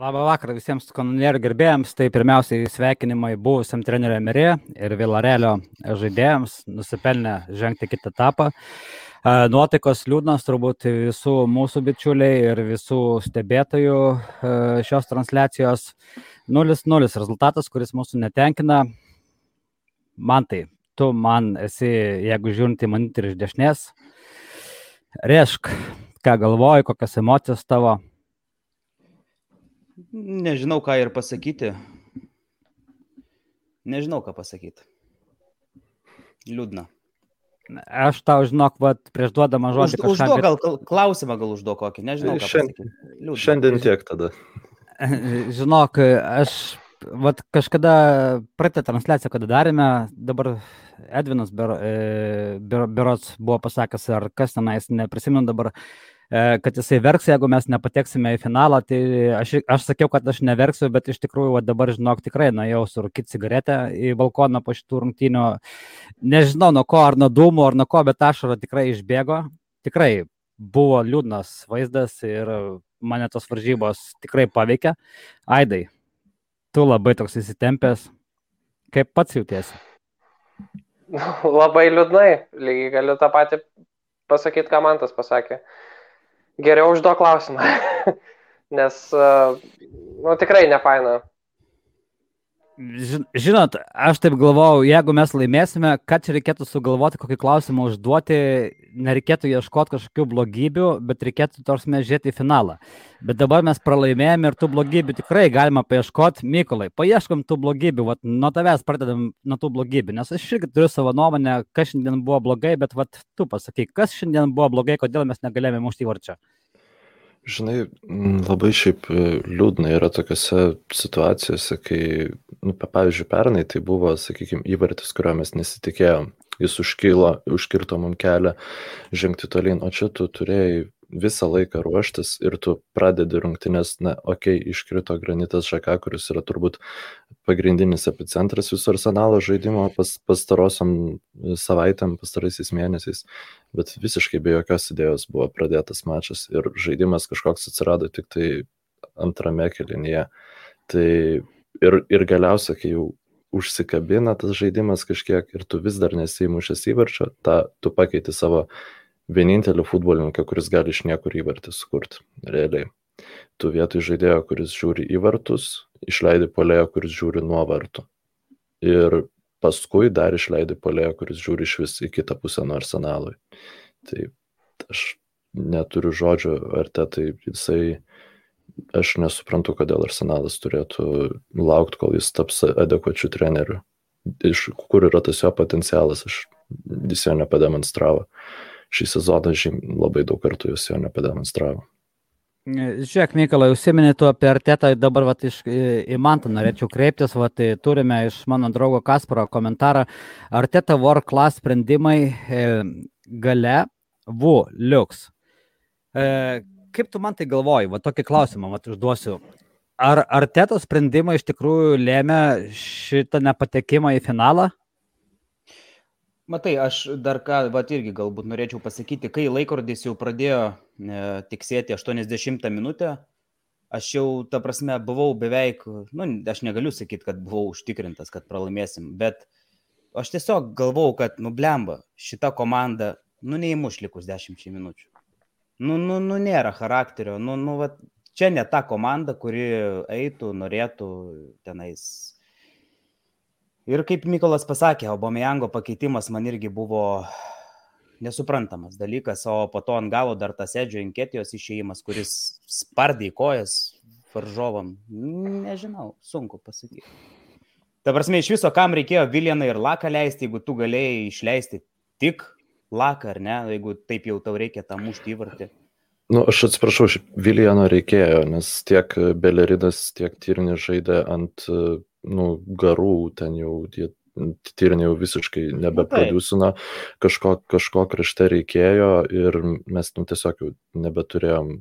Labą vakarą visiems kanonierių gerbėjams. Tai pirmiausiai sveikinimai buvusiam treneriui Emerė ir Vilarelio žaidėjams, nusipelnę žengti kitą etapą. Nuotaikos liūdnas turbūt visų mūsų bičiuliai ir visų stebėtojų šios transliacijos 0-0 rezultatas, kuris mūsų netenkina. Man tai, tu man esi, jeigu žiūrint į manitį iš dešinės, reišk, ką galvoji, kokias emocijas tavo Nežinau, ką ir pasakyti. Nežinau, ką pasakyti. Liūdna. Aš tau žinok, vat, prieš duodamą žodį. Už, kažką... Užduok gal klausimą, gal užduok kokį, nežinau. Šiandien, šiandien tiek tada. Žinok, aš vat, kažkada praeitą transliaciją, kada darėme, dabar Edvinas Berots ber, ber, buvo pasakęs, ar kas tenais, neprisimenu dabar, E, kad jisai verks, jeigu mes nepateksime į finalą, tai aš, aš sakiau, kad aš neverksiu, bet iš tikrųjų va, dabar, žinok, tikrai nuėjau surūkyti cigaretę į balkoną po šitų rungtynių. Nežinau nuo ko, ar nuo dūmų, ar nuo ko, bet ašara tikrai išbėgo. Tikrai buvo liūdnas vaizdas ir mane tos varžybos tikrai paveikė. Aidai, tu labai toks įsitempęs. Kaip pats jautiesi? Labai liūdnai, lygiai galiu tą patį pasakyti, ką man tas pasakė. Uh, Geriau užduok klausimą, nes, nu, tikrai nefaina. Žinot, aš taip galvojau, jeigu mes laimėsime, ką čia reikėtų sugalvoti, kokį klausimą užduoti, nereikėtų ieškoti kažkokių blogybių, bet reikėtų tors mes žiūrėti į finalą. Bet dabar mes pralaimėjome ir tų blogybių tikrai galima paieškoti. Mykolai, paieškom tų blogybių, vat, nuo tavęs pradedam nuo tų blogybių, nes aš irgi turiu savo nuomonę, kas šiandien buvo blogai, bet vat, tu pasakyk, kas šiandien buvo blogai, kodėl mes negalėjome mušti įvarčio. Žinai, labai šiaip e, liūdna yra tokiose situacijose, kai, nu, pavyzdžiui, pernai tai buvo, sakykime, įvartis, kurio mes nesitikėjom. Jis užkilo, užkirto mum kelią žengti tolyn, o čia tu turėjai visą laiką ruoštis ir tu pradedi rungtynės, na, okei, okay, iškrito granitas Žaka, kuris yra turbūt pagrindinis epicentras viso arsenalo žaidimo pas, pastarosiam savaitėm, pastaraisiais mėnesiais, bet visiškai be jokios idėjos buvo pradėtas mačas ir žaidimas kažkoks atsirado tik tai antrame kelinyje. Tai ir, ir galiausia, kai jau užsikabina tas žaidimas kažkiek ir tu vis dar nesimušęs įvarčio, tą tu pakeiti savo vienintelį futbolininką, kuris gali iš niekur įvartį sukurti, realiai. Tu vietoj žaidėjo, kuris žiūri į vartus, išleidi polėjo, kuris žiūri nuo vartų. Ir paskui dar išleidi polėjo, kuris žiūri iš vis į kitą pusę nuo arsenalui. Tai aš neturiu žodžio, ar te tai jisai, aš nesuprantu, kodėl arsenalas turėtų laukti, kol jis taps adekvačiu treneriu. Iš kur yra tas jo potencialas, aš, jis jo nepademonstravo šį sezoną žym, labai daug kartų jūs jo nepademonstravo. Žiūrėk, Mykolai, užsiminė tu apie artetą, dabar vat, iš, į Mantą norėčiau kreiptis, vat, tai turime iš mano draugo Kasparo komentarą. Arteta War Class sprendimai e, gale, vu, liuks. E, kaip tu man tai galvoji, va tokį klausimą, va užduosiu. Ar Arteto sprendimai iš tikrųjų lėmė šitą nepatekimą į finalą? Matai, aš dar ką, va irgi galbūt norėčiau pasakyti, kai laikrodis jau pradėjo e, tiksėti 80 minutę, aš jau, ta prasme, buvau beveik, nu, aš negaliu sakyti, kad buvau užtikrintas, kad pralaimėsim, bet aš tiesiog galvau, kad, nu, blemba, šita komanda, nu, neįmuš likus 10 minučių. Nu, nu, nu, nėra charakterio, nu, nu, va, čia ne ta komanda, kuri eitų, norėtų tenais Ir kaip Mykolas pasakė, Obamejango pakeitimas man irgi buvo nesuprantamas dalykas, o po to ant galo dar tas Edžio Inketijos išėjimas, kuris spardė kojas varžovam. Nežinau, sunku pasakyti. Ta prasme, iš viso, kam reikėjo Viljaną ir Laką leisti, jeigu tu galėjai išleisti tik Laką, ar ne, jeigu taip jau tau reikia tą muštį įvartį. Nu, aš atsiprašau, Viljano reikėjo, nes tiek Beleridas, tiek Tyrnis žaidė ant nu, garų, ten jau tie tyrinė jau visiškai nebeproducina, kažko, kažko krašte reikėjo ir mes nu, tiesiog jau nebeturėjom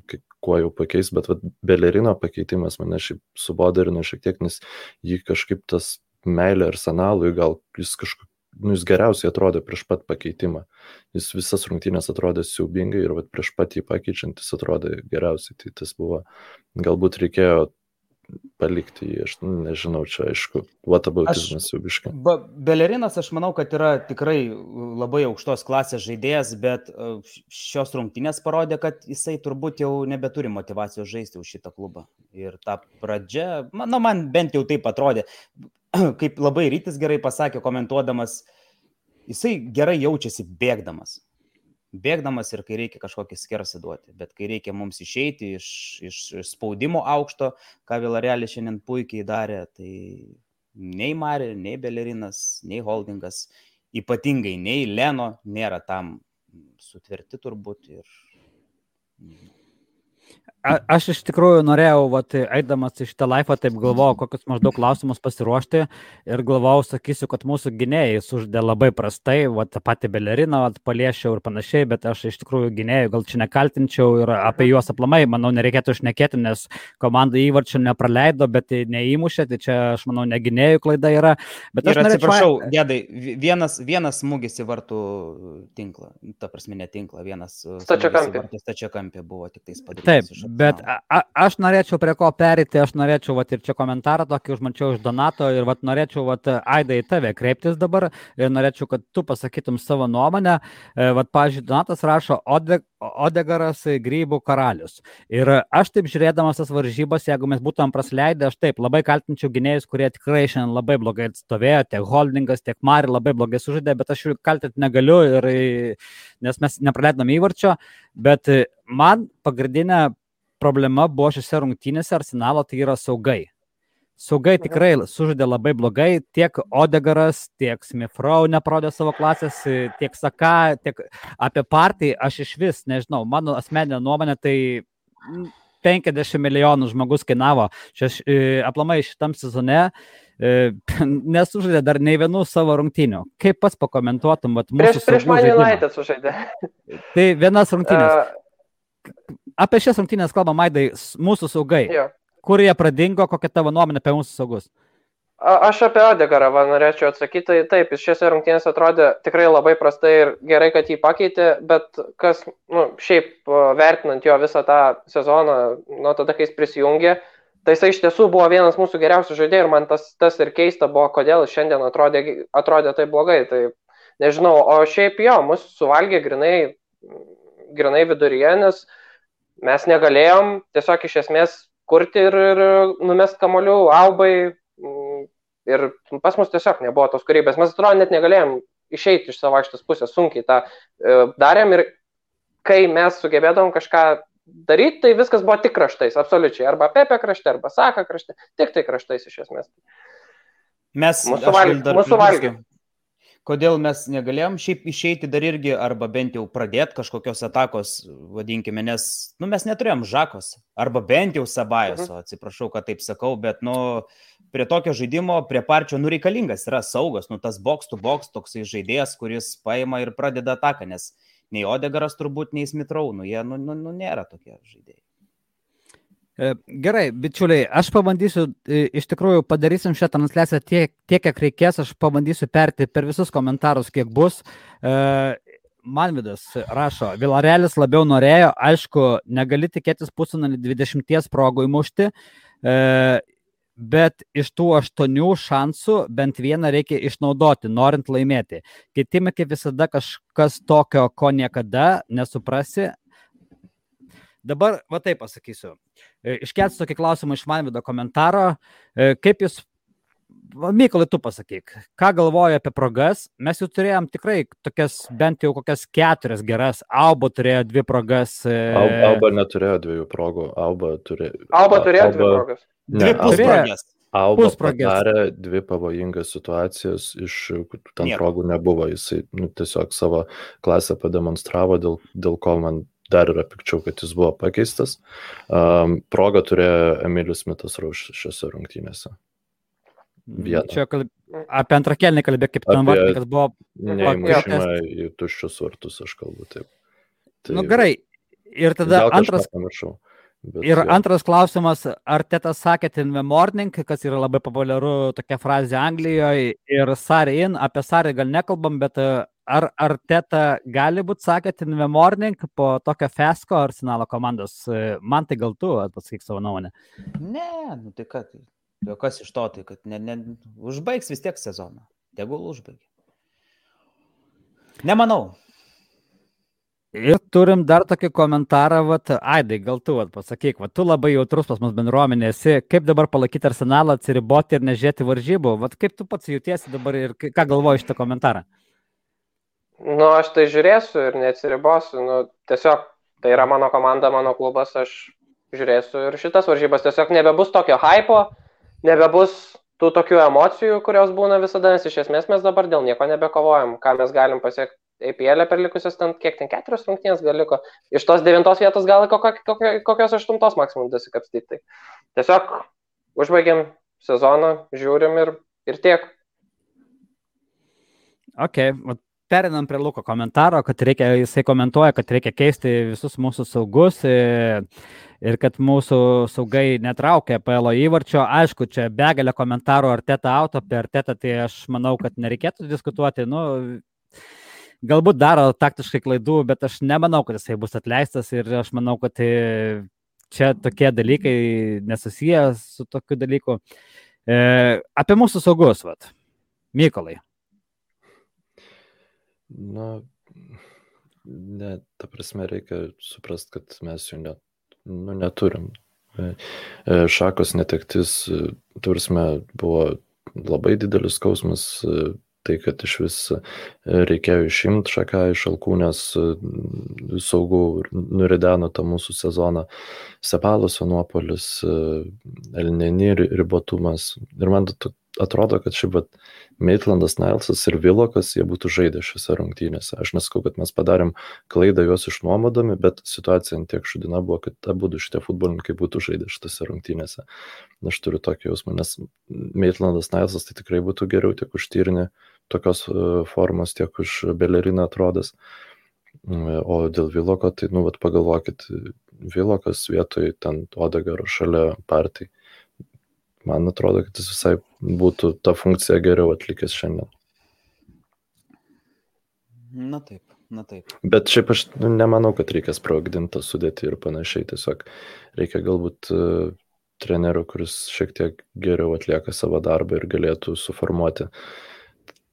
kuo jau pakeis, bet vat, belerino pakeitimas mane šiaip subodarino šiek tiek, nes jį kažkaip tas meilė arsenalui, gal jis kažkaip, nu, jis geriausiai atrodė prieš pat pakeitimą. Jis visas rungtynės atrodė siaubingai ir vat, prieš pat jį pakeičiantis atrodė geriausiai. Tai tas buvo, galbūt reikėjo palikti jį, aš nu, nežinau, čia aišku, whataboutizmas jau biškai. Belerinas, aš manau, kad yra tikrai labai aukštos klasės žaidėjas, bet e, šios rungtynės parodė, kad jisai turbūt jau nebeturi motivacijos žaisti už šitą klubą. Ir ta pradžia, man, nu, man bent jau taip atrodė, kaip labai rytis gerai pasakė, komentuodamas, jisai gerai jaučiasi bėgdamas bėgdamas ir kai reikia kažkokį skersą duoti. Bet kai reikia mums išeiti iš, iš spaudimo aukšto, ką Vilarelis šiandien puikiai darė, tai nei Marė, nei Belerinas, nei Holdingas, ypatingai nei Leno nėra tam sutverti turbūt. Ir A, aš iš tikrųjų norėjau, vat, eidamas į šitą laifą, taip galvojau, kokius maždaug klausimus pasiruošti ir galvojau, sakysiu, kad mūsų gynėjai suždė labai prastai, vat, tą patį beleriną, vat, paliešiau ir panašiai, bet aš iš tikrųjų gynėjų gal čia nekaltinčiau ir apie juos aplamai, manau, nereikėtų išnekėti, nes komanda įvarčių nepraleido, bet neįmušė, tai čia, aš manau, ne gynėjų klaida yra. Bet aš ir atsiprašau, norėčiau... Gedai, vienas, vienas smūgis į vartų tinklą, ta prasme, ne tinklą, vienas stačiakampė buvo tik tais padarytas. Taip, Bet a, aš norėčiau prie ko perėti, aš norėčiau, vat, ir čia komentarą tokį užmačiau iš Donato ir vat, norėčiau, vat, Aida, į tave kreiptis dabar ir norėčiau, kad tu pasakytum savo nuomonę. E, vat, pažiūrėjau, Donatas rašo Ode, Odegaras Grybų karalius. Ir aš taip žiūrėdamas tas varžybas, jeigu mes būtumėm prasleidę, aš taip labai kaltinčiau gynėjus, kurie tikrai šiandien labai blogai atstovėjo, tiek Holdingas, tiek Mari labai blogai sužaidė, bet aš jų kaltinti negaliu, ir, nes mes nepraleidom įvarčio, bet man pagrindinė problema buvo šiose rungtynėse Arsenalo, tai yra saugai. Saugai tikrai sužaidė labai blogai, tiek Odegaras, tiek Smithrow neprodė savo klasės, tiek Saka, tiek apie partį aš iš vis nežinau, mano asmeninė nuomonė tai 50 milijonų žmogus kainavo. Čia e, aplamai šitam sezone e, nesužaidė dar nei vienų savo rungtynių. Kaip pats pakomentuotum, vat, mūsų... Prieš, prieš Man United sužaidė. Tai vienas rungtynės. Uh, apie šias rungtynės kalba Maidai, mūsų saugai. Jo. Kur jie pradingo, kokia tavo nuomonė apie mūsų saugus? Aš apie Odegarą norėčiau atsakyti. Taip, jis šiose rungtynėse atrodė tikrai labai prastai ir gerai, kad jį pakeitė, bet kas, nu, šiaip vertinant jo visą tą sezoną, nuo tada, kai jis prisijungė, tai jis iš tiesų buvo vienas mūsų geriausių žaidėjų ir man tas, tas ir keista buvo, kodėl jis šiandien atrodė, atrodė taip blogai. Tai nežinau, o šiaip jo, mus suvalgė grinai, grinai viduryje, nes mes negalėjom tiesiog iš esmės kurti ir, ir numest kamolių albai. Mm, ir pas mus tiesiog nebuvo tos kūrybės. Mes atrodo net negalėjom išeiti iš savo aikštės pusės, sunkiai tą e, darėm ir kai mes sugebėdavom kažką daryti, tai viskas buvo tik kraštais, absoliučiai. Arba Pepe krašte, arba Saka krašte, tik tai kraštais iš esmės. Mes mūsų valgė. Kodėl mes negalėjom šiaip išeiti dar irgi, arba bent jau pradėti kažkokios atakos, vadinkime, nes nu, mes neturėjom žakos, arba bent jau sabajoso, mhm. atsiprašau, kad taip sakau, bet nu, prie tokio žaidimo, prie parčio, nu reikalingas yra saugas, nu tas box to box toksai žaidėjas, kuris paima ir pradeda ataką, nes nei Odegaras turbūt, nei Smithrow, nu jie nu, nu, nu, nėra tokie žaidėjai. E, gerai, bičiuliai, aš pabandysiu, e, iš tikrųjų padarysim šią transliaciją tiek, tiek kiek reikės, aš pabandysiu perti per visus komentarus, kiek bus. E, Manvidas rašo, Vilarelis labiau norėjo, aišku, negali tikėtis pusfinalį 20 progų įmušti, bet iš tų aštuonių šansų bent vieną reikia išnaudoti, norint laimėti. Kitime kaip visada kažkas tokio, ko niekada nesuprasi, Dabar, va taip pasakysiu. E, Iškelsiu tokį klausimą iš Manvido komentaro. E, kaip jūs, Mykolai, tu pasakyk, ką galvoji apie progas? Mes jau turėjom tikrai tokias, bent jau kokias keturias geras. Alba turėjo dvi progas. E, Alba, Alba neturėjo dviejų progų. Alba, turė... Alba turėjo Alba... dvi progas. Ne, dvi pusprogas. Alba padarė dvi pavojingas situacijas, iš ten Nieko. progų nebuvo, jisai nu, tiesiog savo klasę pademonstravo, dėl, dėl ko man dar yra pikčiau, kad jis buvo pakeistas. Um, progą turėjo Emilius Mitas Rauš šiose rungtynėse. Vieną. Čia kalb... apie antrą kelnį kalbė, kaip ten vartininkas buvo. Neįmušimą į tuščius vartus, aš kalbu taip. Tai, Na nu, gerai. Ir tada antras. Bet, ir ja. antras klausimas, ar Tetas sakė in the morning, kas yra labai populiaru tokia frazė Anglijoje, ir Sari in, apie Sari gal nekalbam, bet ar Arteta gali būti sakėt in the morning po tokio fesko arsenalo komandos? Man tai gal tu atsakyk savo nuomonę. Ne, nu tai kad, tai kas iš to, tai kad ne, ne, užbaigs vis tiek sezoną. Tegul užbaigia. Nemanau. Ir turim dar tokį komentarą, vat, Aidai, gal tu vat, pasakyk, vat, tu labai jautrus pas mus bendruomenė esi, kaip dabar palaikyti arsenalą, atsiriboti ir nežiūrėti varžybų, vat, kaip tu pats jautiesi dabar ir ką galvoji šitą komentarą? Nu, aš tai žiūrėsiu ir neatsiribosiu, nu, tiesiog tai yra mano komanda, mano klubas, aš žiūrėsiu ir šitas varžybas, tiesiog nebebus tokio hypo, nebebus tų tokių emocijų, kurios būna visada, nes iš esmės mes dabar dėl nieko nebekovojam, ką mes galim pasiekti APL per likusius ten, kiek ten keturios rungtynės gal liko. Iš tos devintos vietos gal kokios aštuntos maksimum dasikapstyti. Tai tiesiog užbaigiam sezoną, žiūrim ir, ir tiek. Ok, perinam prie Luko komentaro, kad reikia, jisai komentuoja, kad reikia keisti visus mūsų saugus e, ir kad mūsų saugai netraukia PLO įvarčio. Aišku, čia begalė komentarų ar teta auto, apie ar teta, tai aš manau, kad nereikėtų diskutuoti. Nu, galbūt daro taktiškai klaidų, bet aš nemanau, kad jisai bus atleistas ir aš manau, kad e, čia tokie dalykai nesusiję su tokiu dalyku. E, apie mūsų saugus, vat. Mykolai. Na, ne, ta prasme reikia suprasti, kad mes jų net, nu, neturim. E, šakos netektis, tursime, buvo labai didelis skausmas tai kad išvis e, reikėjo išimti šaką iš alkūnės, e, saugų nurideno tą mūsų sezoną, Sepaluso nuopolis, e, Elneni ribotumas. Ir man atrodo, kad šiaip Maitlandas, Nailsas ir Vilokas, jie būtų žaidę šiuose rungtynėse. Aš nesakau, kad mes padarėm klaidą juos išnuomodami, bet situacija tiek šudina buvo, kad abu šitie futbolininkai būtų žaidę šiuose rungtynėse. Aš turiu tokį jausmą, nes Maitlandas, Nailsas tai tikrai būtų geriau tiek užtyrni tokios e, formos, tiek už Beleriną atrodęs. O dėl Viloko, tai, nu, vat, pagalvokit, Vilokas vietoj ten Odegaro šalia partijai man atrodo, kad jis visai būtų tą funkciją geriau atlikęs šiandien. Na taip, na taip. Bet šiaip aš nemanau, kad reikia sprogdinti sudėti ir panašiai. Tiesiog reikia galbūt uh, trenerių, kuris šiek tiek geriau atlieka savo darbą ir galėtų suformuoti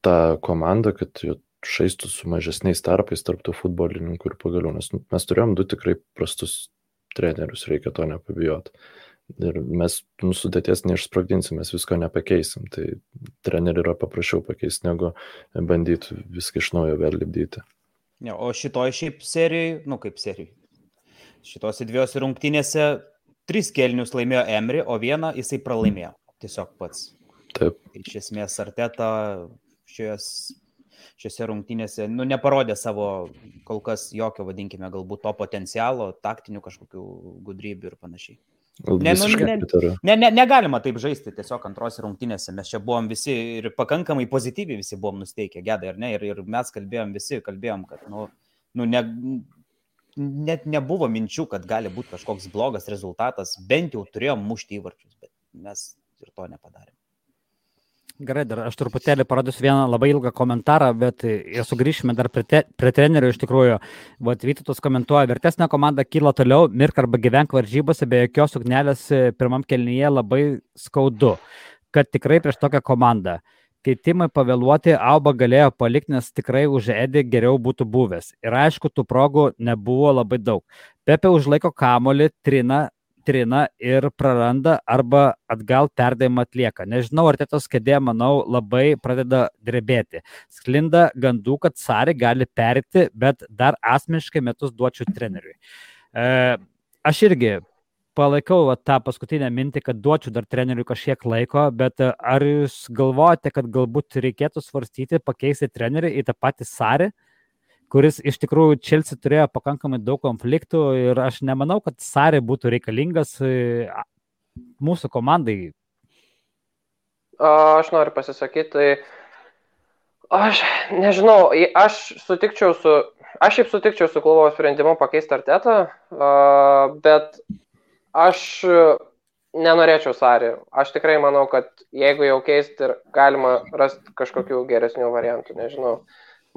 tą komandą, kad žaistų su mažesniais tarpais tarptų futbolininkų ir pagaliau. Nes mes turėjom du tikrai prastus trenerius, reikia to nepabijoti. Ir mes nu, sudėties neišsprogdinsim, mes visko nepakeisim. Tai treneriui yra paprasčiau pakeisti, negu bandyti viską iš naujo vėl lipdyti. Ja, o šitoj šiaip serijai, nu kaip serijai, šitose dviejose rungtynėse tris kelnius laimėjo Emri, o vieną jisai pralaimėjo. Tiesiog pats. Taip. Iš esmės, Arteta šios, šiose rungtynėse nu, neparodė savo kol kas jokio, vadinkime, galbūt to potencialo, taktinių kažkokių gudrybių ir panašiai. Ne, nu, ne, ne, ne, negalima taip žaisti tiesiog antrose rungtynėse. Mes čia buvom visi ir pakankamai pozityviai visi buvom nusteikę, gedai, ar ne? Ir, ir mes kalbėjom visi, kalbėjom, kad, nu, nu ne, net nebuvo minčių, kad gali būti kažkoks blogas rezultatas. Bent jau turėjom mušti įvarčius, bet mes ir to nepadarėm. Gerai, dar aš truputėlį parodysiu vieną labai ilgą komentarą, bet ir sugrįšime dar prie, te, prie trenerių iš tikrųjų. Vat Vytautas komentuoja, vertesnė komanda kyla toliau, mirk arba gyvenk varžybose be jokios ugnelės pirmam kelnyje labai skaudu, kad tikrai prieš tokią komandą. Keitimai pavėluoti Auba galėjo palikti, nes tikrai už Edį geriau būtų buvęs. Ir aišku, tų progų nebuvo labai daug. Pepe užlaiko kamolį, trina, trina ir praranda arba atgal perdavimą atlieka. Nežinau, ar tėtos kėdė, manau, labai pradeda drebėti. Sklinda gandų, kad Sari gali perėti, bet dar asmeniškai metus duočiau treneriui. E, aš irgi palaikau va, tą paskutinę mintį, kad duočiau dar treneriui kažkiek laiko, bet ar jūs galvojate, kad galbūt reikėtų svarstyti, pakeisti trenerių į tą patį Sarį? Kuris iš tikrųjų Čelsi turėjo pakankamai daug konfliktų ir aš nemanau, kad Sarė būtų reikalingas e, mūsų komandai. Aš noriu pasisakyti, tai aš nežinau, aš sutikčiau su, aš šiaip sutikčiau su klubo sprendimu pakeisti artetą, bet aš nenorėčiau Sarį. Aš tikrai manau, kad jeigu jau keisti, galima rasti kažkokių geresnių variantų, nežinau.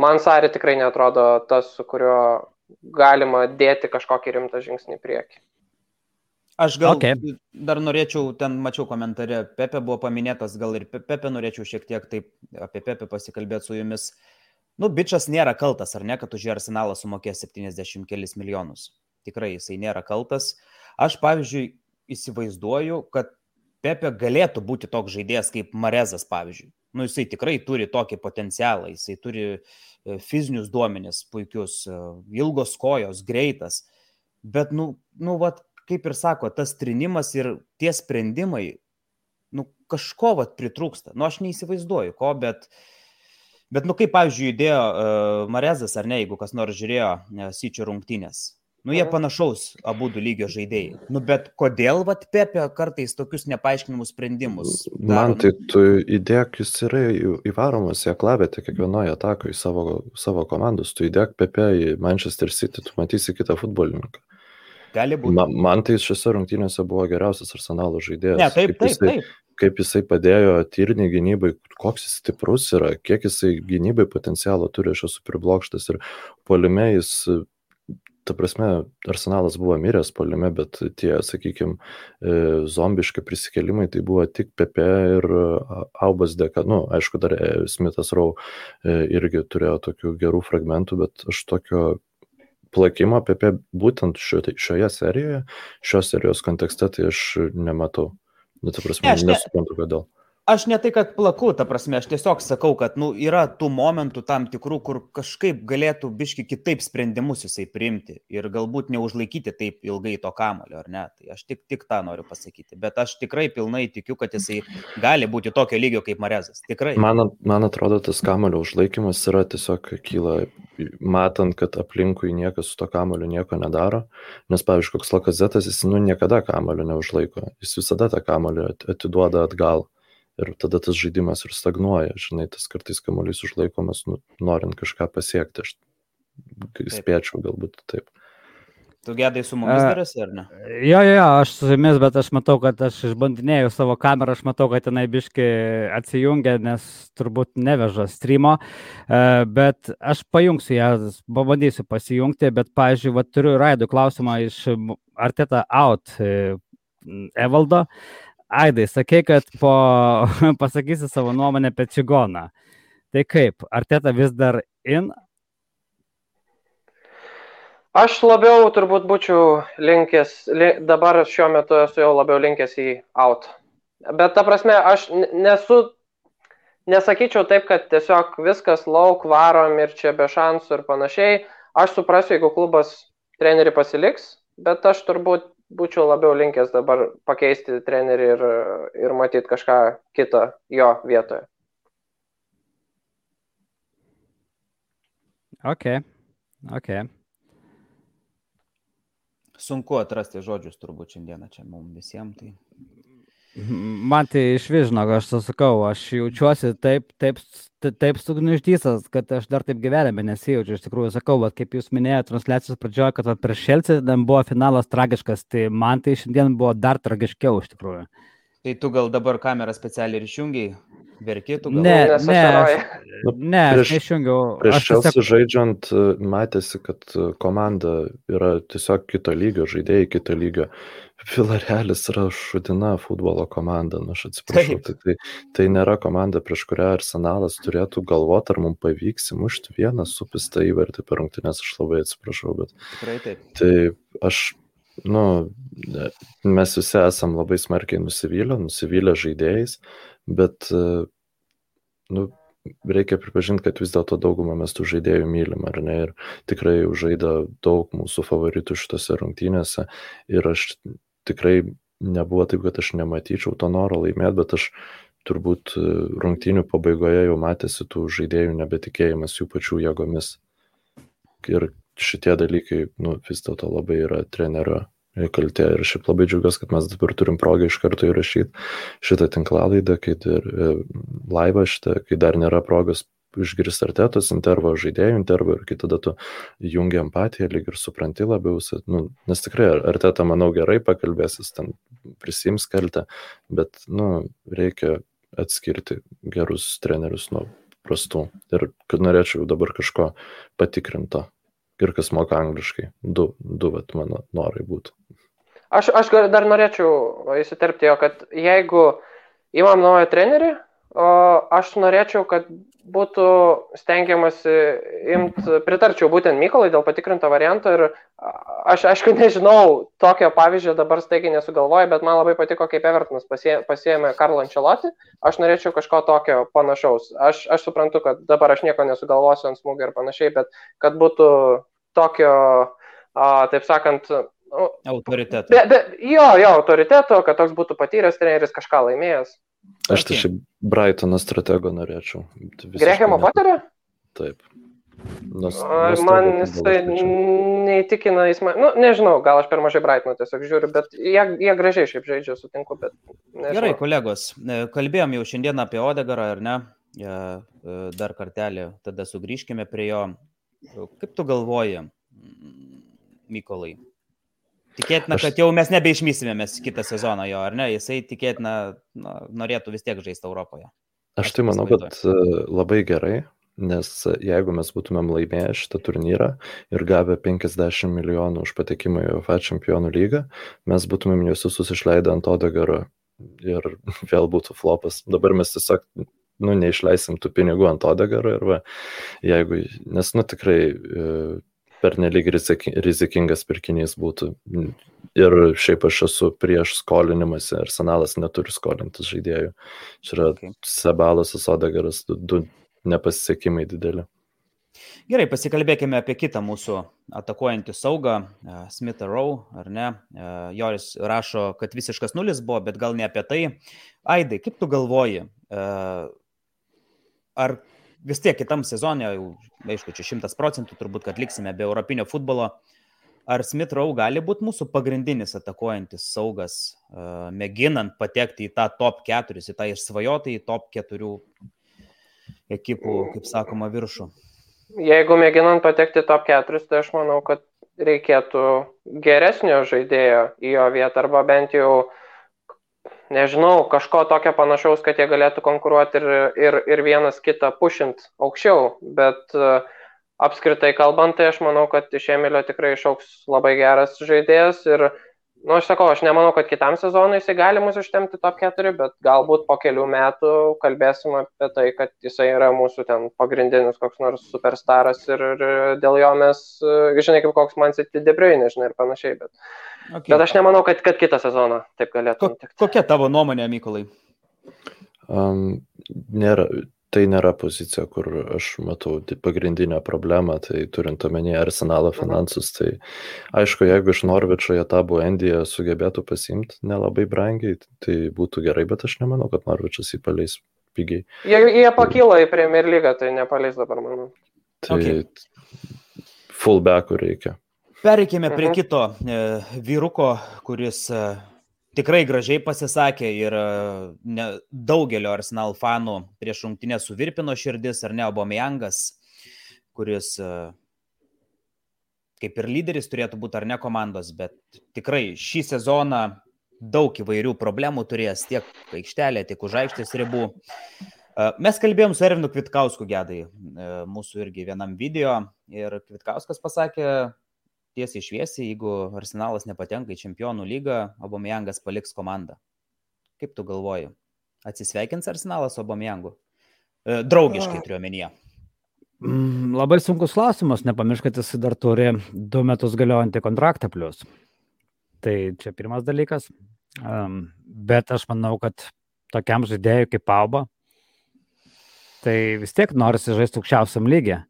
Man Sari tikrai netrodo tas, su kuriuo galima dėti kažkokį rimtą žingsnį į priekį. Aš gal okay. dar norėčiau, ten mačiau komentarė, Pepe buvo paminėtas, gal ir Pepe norėčiau šiek tiek taip apie Pepe pasikalbėti su jumis. Nu, bičias nėra kaltas, ar ne, kad už arsenalą sumokės 70 kelis milijonus. Tikrai jisai nėra kaltas. Aš, pavyzdžiui, įsivaizduoju, kad Pepe galėtų būti toks žaidėjas kaip Marezas, pavyzdžiui. Nu, jisai tikrai turi tokį potencialą, jisai turi e, fizinius duomenis puikius, e, ilgos kojos, greitas. Bet, nu, nu, vat, kaip ir sako, tas trinimas ir tie sprendimai, nu, kažko vat pritrūksta. Nu, aš neįsivaizduoju ko, bet, bet nu, kaip, pavyzdžiui, judėjo uh, Marezas, ar ne, jeigu kas nors žiūrėjo uh, Syčio rungtynės. Nu, jie panašaus abu du lygio žaidėjai. Nu, bet kodėl, vat, Pepė kartais tokius nepaaiškinamus sprendimus? Daro? Man tai tu įdėk, jis yra įvaromas į aklavietę kiekvienoje atakoje savo, savo komandus. Tu įdėk Pepė į Manchester City, tu matysi kitą futbolininką. Gali būti. Man, man tai šiose rungtynėse buvo geriausias arsenalo žaidėjas. Ne, taip, kaip jisai, taip, taip. Kaip jisai padėjo tyriniai gynybai, koks jis stiprus yra, kiek jisai gynybai potencialo turi, aš esu priblokštas ir polime jis ta prasme, arsenalas buvo miręs polime, bet tie, sakykime, zombiški prisikelimai tai buvo tik Pepe ir Aubas dėka. Nu, aišku, dar e, Smithas Rau e, irgi turėjo tokių gerų fragmentų, bet aš tokio plakimo apie būtent šioje, šioje serijoje, šios serijos kontekste, tai aš nematau. Nu, ta prasme, ne, nesuprantu, kodėl. Aš ne tai, kad plaku, ta prasme, aš tiesiog sakau, kad nu, yra tų momentų tam tikrų, kur kažkaip galėtų biški kitaip sprendimus jisai priimti ir galbūt neužlaikyti taip ilgai to kamulio, ar ne? Tai aš tik, tik tą noriu pasakyti. Bet aš tikrai pilnai tikiu, kad jisai gali būti tokio lygio kaip Marezas. Tikrai. Man, man atrodo, tas kamulio užlaikymas yra tiesiog kyla, matant, kad aplinkui niekas su to kamulio nieko nedaro. Nes, pavyzdžiui, koks Lakazetas, jis nu, niekada kamulio neužlaiko. Jis visada tą kamulio atiduoda atgal ir tada tas žaidimas ir stagnuoja, žinai, tas kartais kamuolys užlaikomas, nu, norint kažką pasiekti, aš spėčiau galbūt taip. Tu gedai su mumis darasi, ar ne? Jo, jo, jo, aš su jumis, bet aš matau, kad aš išbandinėjau savo kamerą, aš matau, kad jinai biški atsijungia, nes turbūt neveža streamo, bet aš pajungsiu ją, pabandysiu pasijungti, bet, pavyzdžiui, va, turiu raidų klausimą iš Arteta Out Evaldo. Aidai, sakei, kad po, pasakysi savo nuomonę apie Čigoną. Tai kaip, ar teta vis dar in? Aš labiau turbūt būčiau linkęs, li, dabar šiuo metu esu jau labiau linkęs į out. Bet ta prasme, aš nesu, nesakyčiau taip, kad tiesiog viskas lauk varom ir čia be šansų ir panašiai. Aš suprasiu, jeigu klubas treneri pasiliks, bet aš turbūt būčiau labiau linkęs dabar pakeisti trenerį ir, ir matyti kažką kitą jo vietoje. Ok, ok. Sunku atrasti žodžius turbūt šiandieną čia mums visiems. Tai... Man tai iš vižno, aš sakau, aš jaučiuosi taip, taip, taip sugniuždysas, kad aš dar taip gyvenime nesijaučiu. Iš tikrųjų, sakau, va, kaip jūs minėjote transliacijos pradžioje, kad prieš Šelcį buvo finalas tragiškas, tai man tai šiandien buvo dar tragiškiau iš tikrųjų. Tai tu gal dabar kamerą specialiai ir išjungiai? Verkėtų gal? Ne, ne, aš, ne, aš prieš, neišjungiau. Prieš Chelsea tiesiog... žaidžiant matėsi, kad komanda yra tiesiog kito lygio, žaidėjai kito lygio. Vilarealis yra šudina futbolo komanda, nu, aš atsiprašau. Tai, tai, tai nėra komanda, prieš kurią arsenalas turėtų galvoti, ar mums pavyks įmušti vieną supistą įvartį per rungtynės, aš labai atsiprašau, bet. Tikrai taip. Tai aš, nu, mes visi esam labai smarkiai nusivylę, nusivylę žaidėjais, bet, nu, reikia pripažinti, kad vis dėlto daugumą mes tų žaidėjų mylim, ar ne? Ir tikrai žaidė daug mūsų favoritų šitose rungtynėse. Ir aš tikrai nebuvo taip, kad aš nematyčiau to noro laimėti, bet aš turbūt e, rungtynių pabaigoje jau matėsi tų žaidėjų nebetikėjimas jų pačių jėgomis. Ir šitie dalykai, nu, vis dėlto labai yra trenerio kaltė. Ir šiaip labai džiaugiuosi, kad mes dabar turim progą iš karto įrašyti šitą tinklalaidą, kai ir e, laivą šitą, kai dar nėra progos išgirsti artetos intervą, žaidėjų intervą ir kai tada tu jungi empatiją, lyg ir supranti labiau, nu, nes tikrai arteta, manau, gerai pakalbės, jis ten prisims kaltę, bet, nu, reikia atskirti gerus trenerius nuo prastų. Ir kad norėčiau dabar kažko patikrinto. Ir kas moka angliškai. Du, du vat, mano norai būtų. Aš, aš dar norėčiau įsiterpti jo, kad jeigu įmam naują trenerį, o aš norėčiau, kad būtų stengiamasi imt, pritarčiau būtent Mykolai dėl patikrinto varianto ir aš aišku nežinau, tokio pavyzdžio dabar staigiai nesugalvoju, bet man labai patiko, kaip Evertonas pasiėmė Karlo Ančelotį, aš norėčiau kažko tokio panašaus. Aš, aš suprantu, kad dabar aš nieko nesugalvosiu ant smūgio ir panašiai, bet kad būtų tokio, a, taip sakant, Nu, autoriteto. Be, be, jo, jo, autoriteto, kad toks būtų patyręs treneris, kažką laimėjęs. Aš tai šiaip Brightono stratego norėčiau. Grehemo Poterio? Taip. Nus, man jisai neįtikina, jis man, nu, nežinau, gal aš per mažai Brightono tiesiog žiūriu, bet jie, jie gražiai šiaip žaidžia, sutinku, bet. Nežinau. Gerai, kolegos, e, kalbėjom jau šiandien apie Odegarą, ar ne? E, dar kartelį, tada sugrįžkime prie jo. Kaip tu galvoji, Mykolai, Tikėtina, aš... kad jau mes nebeišmysime mes kitą sezoną jo, ar ne? Jisai tikėtina na, norėtų vis tiek žaisti Europoje. Aš tai manau, kad e, labai gerai, nes jeigu mes būtumėm laimėję šitą turnyrą ir gavę 50 milijonų už patekimą į UEFA čempionų lygą, mes būtumėm juos visus išleidę ant Odegaro ir vėl būtų flopas. Dabar mes tiesiog nu, neišleisim tų pinigų ant Odegaro ir va, jeigu, nes, nu, tikrai e, pernelyg rizikingas pirkinys būtų. Ir šiaip aš esu prieš skolinimąsi, arsenalas neturi skolintis žaidėjų. Čia yra okay. Sebalas, Sodagaras, du, du nepasisekimai dideli. Gerai, pasikalbėkime apie kitą mūsų atakuojantį saugą, e, Smith Rowe, ar ne? E, Joris rašo, kad visiškas nulis buvo, bet gal ne apie tai. Aidai, kaip tu galvoji, e, ar vis tiek kitam sezonė, jau, aišku, čia šimtas procentų turbūt, kad liksime be europinio futbolo. Ar Smith Rowe gali būti mūsų pagrindinis atakuojantis saugas, uh, mėginant patekti į tą top 4, į tą išsvajotą į top 4 ekipų, kaip sakoma, viršų? Jeigu mėginant patekti top 4, tai aš manau, kad reikėtų geresnio žaidėjo į jo vietą arba bent jau uh, nežinau, kažko tokio panašaus, kad jie galėtų konkuruoti ir, ir, ir vienas kitą pušint aukščiau, bet uh, apskritai kalbant, tai aš manau, kad iš Emilio tikrai išauks labai geras žaidėjas ir Nu, aš sakau, aš nemanau, kad kitam sezonui jisai gali mus ištemti top 4, bet galbūt po kelių metų kalbėsim apie tai, kad jisai yra mūsų ten pagrindinis koks nors superstaras ir, ir dėl jo mes, žinai, kaip koks man City Debriuinė, žinai, ir panašiai. Bet, okay. bet aš nemanau, kad, kad kitą sezoną taip galėtų. Ko, kokia tavo nuomonė, Mykolai? Um, nėra, tai nėra pozicija, kur aš matau pagrindinę problemą, tai turint omenyje arsenalo mhm. finansus, tai aišku, jeigu iš Norvečio jie tą Buendiją sugebėtų pasimti nelabai brangiai, tai būtų gerai, bet aš nemanau, kad Norvečas jį paleis pigiai. Jie, jie pakyla į Premier lygą, tai nepaleis dabar, manau. Tai okay. fullbackų reikia. Pereikime prie mhm. kito e, vyruko, kuris e, tikrai gražiai pasisakė ir e, ne, daugelio Arsenal fanų prieš rungtinę suvirpino širdis, ar ne, Obomejangas, kuris kaip ir lyderis turėtų būti ar ne komandos, bet tikrai šį sezoną daug įvairių problemų turės tiek aikštelė, tiek už aikštės ribų. Mes kalbėjom su Ervinu Kvitkausku gedai, mūsų irgi vienam video ir Kvitkauskas pasakė, tiesiai šviesiai, jeigu Arsenalas nepatenka į čempionų lygą, Obomejangas paliks komandą. Kaip tu galvoji? Atsisveikins Arsenalas su Obomejangu? E, draugiškai turiu omenyje. Mm, labai sunkus klausimas, nepamiršk, kad jis dar turi du metus galiojantį kontraktą plus. Tai čia pirmas dalykas. Um, bet aš manau, kad tokiam žaidėjui kaip Pauba, tai vis tiek norisi žaisti aukščiausiam lygiai.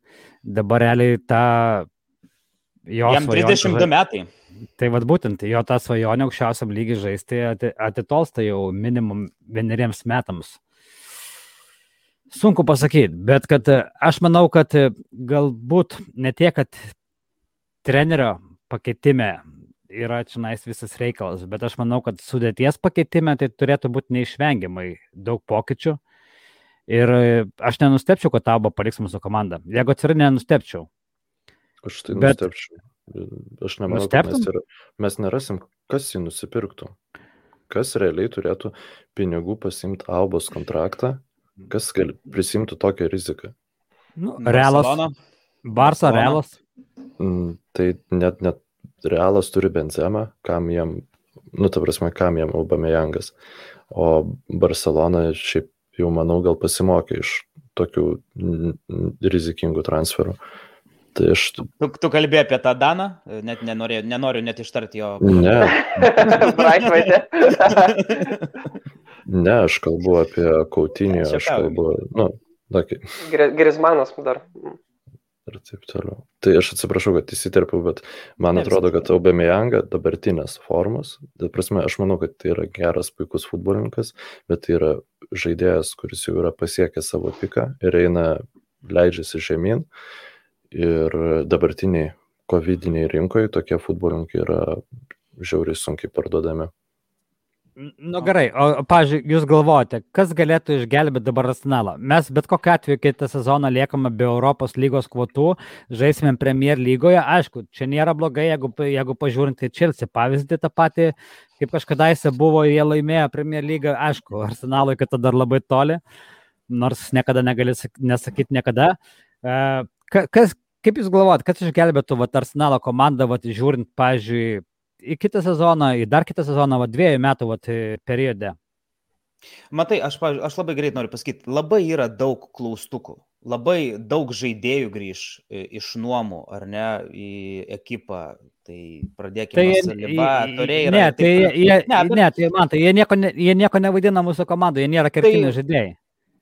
Dabar realiai ta jo Jam 32 svajonė, metai. Tai vad būtent, jo tą svajonę aukščiausiam lygiai žaisti atitolsta jau minimum vieneriems metams. Sunku pasakyti, bet kad aš manau, kad galbūt ne tiek, kad trenerio pakeitime yra čia visas reikalas, bet aš manau, kad sudėties pakeitime tai turėtų būti neišvengiamai daug pokyčių. Ir aš nenustepčiau, kad tavo paliks mūsų komandą. Jeigu atsirai, nenustepčiau. Aš tai Bet... nustepčiau. Aš nemanau, kad mes, yra, mes nerasim, kas jį nusipirktų. Kas realiai turėtų pinigų pasimti Albos kontraktą kas gali prisimti tokią riziką? Nu, realas. Barcelona. Barsa, realas. Mm, Tai net, net realas turi benzemą, kam jam, nu, ta prasme, kam jam Aubameyangas. O Barcelona šiaip jau, manau, gal pasimokė iš tokių rizikingų transferų. Tai aš, Tu, tu kalbėjai apie tą Daną, net nenoriu, nenoriu net ištarti jo. ne, Braitvaitė. ne, aš kalbu apie Kautinį, aš kalbu, nu, tokį Grismanas dar. ir taip toliau. Tai aš atsiprašau, kad įsiterpiau, bet man Ne, atrodo, kad Aubameyanga dabartinės formos, tai prasme, aš manau, kad tai yra geras, puikus futbolininkas, bet tai yra žaidėjas, kuris jau yra pasiekęs savo piką ir eina, leidžiasi žemyn. Ir dabartiniai COVID-iniai rinkoje tokie futbolininkai yra žiauriai sunkiai parduodami. Nu gerai, o, pažiūrėjau, jūs galvojate, kas galėtų išgelbėti dabar arsenalą? Mes bet kokiu atveju kitą sezoną liekame be Europos lygos kvotų, žaisime Premier lygoje. Aišku, čia nėra blogai, jeigu, jeigu pažiūrint į Chelsea pavyzdį tą patį, kaip kažkadaise buvo, jie laimėjo Premier lygą, aišku, arsenalui kita dar labai toli, nors niekada negali sak- nesakyti niekada. E, ka- Kas, kaip jūs galvojat, kas išgelbėtų vat, arsenalo komandą, vat, žiūrint, pažiūrėjau, į kitą sezoną, į dar kitą sezoną, va, dviejų metų vat, periode. Matai, aš, pavyzdžiui, aš labai greit noriu pasakyti, labai yra daug klaustukų, labai daug žaidėjų grįž i- iš nuomų, ar ne, į ekipą. Tai pradėkime Tai, nuo Saliba, Torreira ne, taip tai, toliau. jie, Ne, bet- ne, tai man, tai jie nieko, ne, jie nieko nevaidina mūsų komandoje, jie nėra kertiniai Tai- žaidėjai.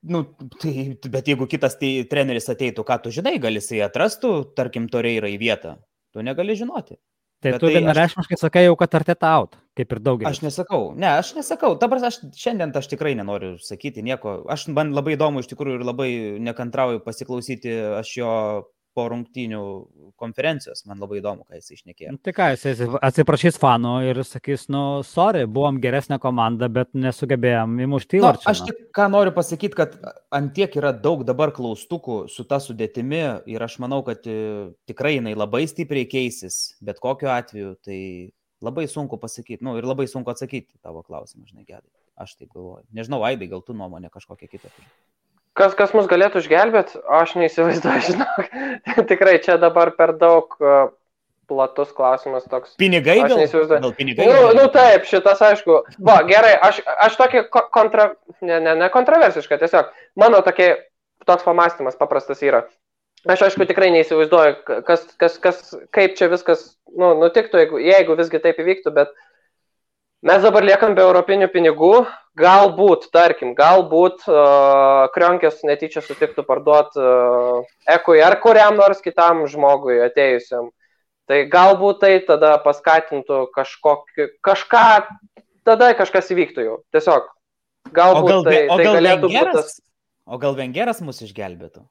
Nu, tai, bet jeigu kitas tai, treneris ateitų, ką tu žinai, gal jisai atrastų, tarkim, Torreira į vietą. Tu negali žinoti. Tai Bet tu tai aš- vienareišmiškai sakai jau, kad arteta out, kaip ir daugelis. Aš nesakau, ne, aš nesakau. Dabar aš šiandien aš tikrai nenoriu sakyti nieko. Aš man labai įdomu iš tikrųjų ir labai nekantrauju pasiklausyti aš jo po rungtynių konferencijos. Man labai įdomu, ką jis išnekėjo. Nu, Tai ką, jis atsiprašys fanų ir sakys, nu, sorry, buvom geresnė komanda, bet nesugebėjom įmušti Na, įvarčių. aš tik ką noriu pasakyti, kad antiek yra daug dabar klaustukų su ta sudėtimi ir aš manau, kad e, tikrai jinai labai stipriai keisis, bet kokiu atveju tai labai sunku pasakyti, nu ir labai sunku atsakyti į tavo klausimą, žinai, gedai. Aš taip galvoju. Nežinau, Aidai, gal tu nuomonė kažkokia kita. turi? Kas, kas mus galėtų išgelbėti, aš neįsivaizduoju, žinok. Tikrai čia dabar per daug uh, platus klausimas toks. Pinigai Aš neįsivaizduoju. Gal pinigai? Nu, nu taip, šitas aišku. Va, gerai, aš, aš tokį ko- kontra... Ne, ne, ne kontroversišką, tiesiog mano tokie, toks pamastymas paprastas yra. Aš aišku tikrai neįsivaizduoju, kas, kas, kas, kaip čia viskas nu, nutiktų, jeigu, jeigu visgi taip įvyktų, bet mes dabar liekam be europinių pinigų. Galbūt, tarkim, galbūt uh, Krionkės netyčia sutiktų parduoti uh, Ekui ar kuriam nors kitam žmogui atėjusiam. Tai galbūt tai tada paskatintų kažkokį, kažką, tada kažkas įvyktų jau. Tiesiog. O Galbūt gal, tai, o tai gal galėtų būti tas? O gal Vengeras mus išgelbėtų?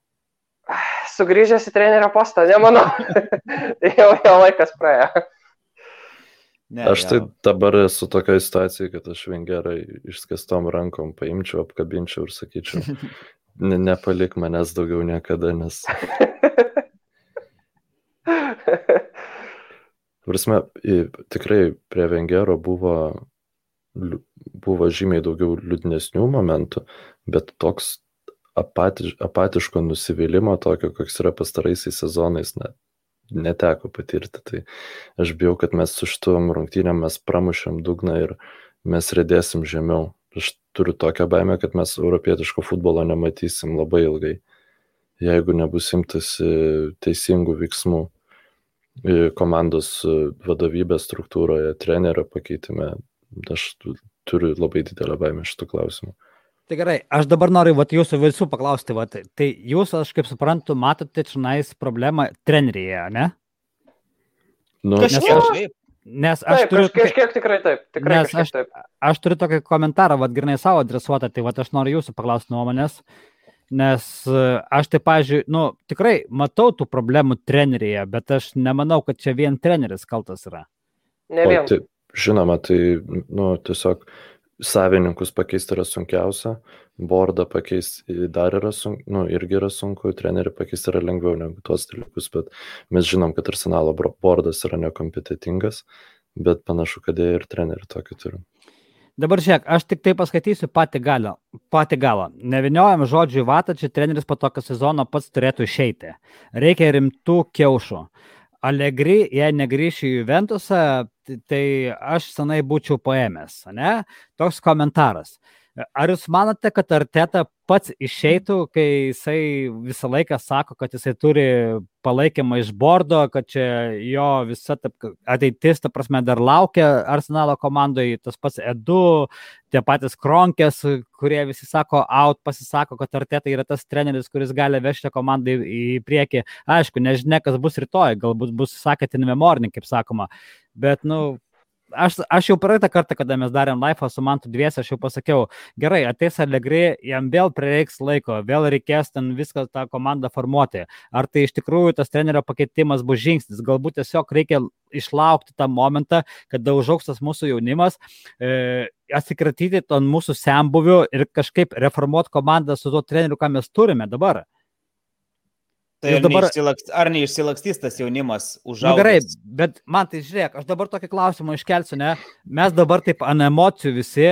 sugrįžęs į trenerio postą, nemanau. jau, jau laikas praėjo. Ne, Aš tai gal- dabar esu tokioje situacijoje, kad aš vengerai išskestom rankom paimčiau, apkabinčiau ir sakyčiau, ne, nepalik manęs daugiau niekada, nes, prasme, tikrai prie vengero buvo, buvo žymiai daugiau liūdnesnių momentų, bet toks apati, apatiško nusivylimą, tokio, koks yra pastaraisiais sezonais, net neteko patirti. Tai aš bijau, kad mes su šitom rungtynėm mes pramušėm dugną ir mes rėdėsim žemiau. Aš turiu tokią baimę, kad mes europietiško futbolo nematysim labai ilgai, jeigu nebus imtasi teisingų veiksmų e, komandos e, vadovybės struktūroje, trenerio pakeitime. Aš tu- turiu labai didelę baimę šitų klausimų. Tai gerai, aš dabar noriu vat, jūsų visų paklausti, vat, tai jūs, aš kaip suprantu, matote čionais problemą treneryje, ne? Nu, Nes Kažkiek, aš- taip. Nes aš Taip, turiu, kaž, kažkiek tikrai taip. Tikrai Nes kažkiek aš- taip. aš turiu tokį komentarą, vad grinai savo adresuotą, tai vad aš noriu jūsų paklausti nuomonės, nes e, aš tai, pažiūrėjau, nu, tikrai matau tų problemų treneryje, bet aš nemanau, kad čia vien treneris kaltas yra. Ne O, vien. tai, žinoma, tai nu, tiesiog savininkus pakeisti yra sunkiausia, bordą pakeisti dar yra sunku, nu, irgi yra sunku, trenerių pakeisti yra lengviau negu tuos dalykus, bet mes žinom, kad arsenalo bordas yra nekompetitingas, bet panašu, kad jie ir trenerių tokį turi. Dabar žiūrėk, aš tik tai paskaitysiu patį galą. Patį galą. Neviniojam žodžių į vatą, čia treneris po tokio sezono pats turėtų išeiti. Reikia rimtų kiaušų. Allegri, jei negrįšiu į Juventusą, tai aš senai būčiau paėmęs, ne? Toks komentaras. Ar jūs manote, kad Arteta pats išeitų, kai jisai visą laiką sako, kad jisai turi palaikymą iš bordo, kad čia jo visa ta, ateitis, ta prasme, dar laukia Arsenalo komandoje, tas pats Edu, tie patys Kronkės, kurie visi sako, out pasisako, kad Arteta yra tas treneris, kuris gali vežti komandą į, priekį. Aišku, nežinia, kas bus rytoj, galbūt bus sakėt in memorning, kaip sakoma, bet, nu, aš, aš jau praeitą kartą, kada mes darėm live su Mantu dviesi, aš jau pasakiau, gerai, ateis Allegri, jam vėl prireiks laiko, vėl reikės ten viską tą komandą formuoti. Ar tai iš tikrųjų tas trenerio pakeitimas bus žingsnis, galbūt tiesiog reikia išlaukti tą momentą, kada užauks tas mūsų jaunimas, e, atsikratyti ton mūsų sembuvių ir kažkaip reformuoti komandą su tuo treneriu, ką mes turime dabar. Tai ar, dabar... neišsilakst, ar neišsilakstys tas jaunimas už žalą? Nu, gerai, bet man tai žiūrėk, aš dabar tokį klausimą iškelsiu, ne? Mes dabar taip ant emocijų visi,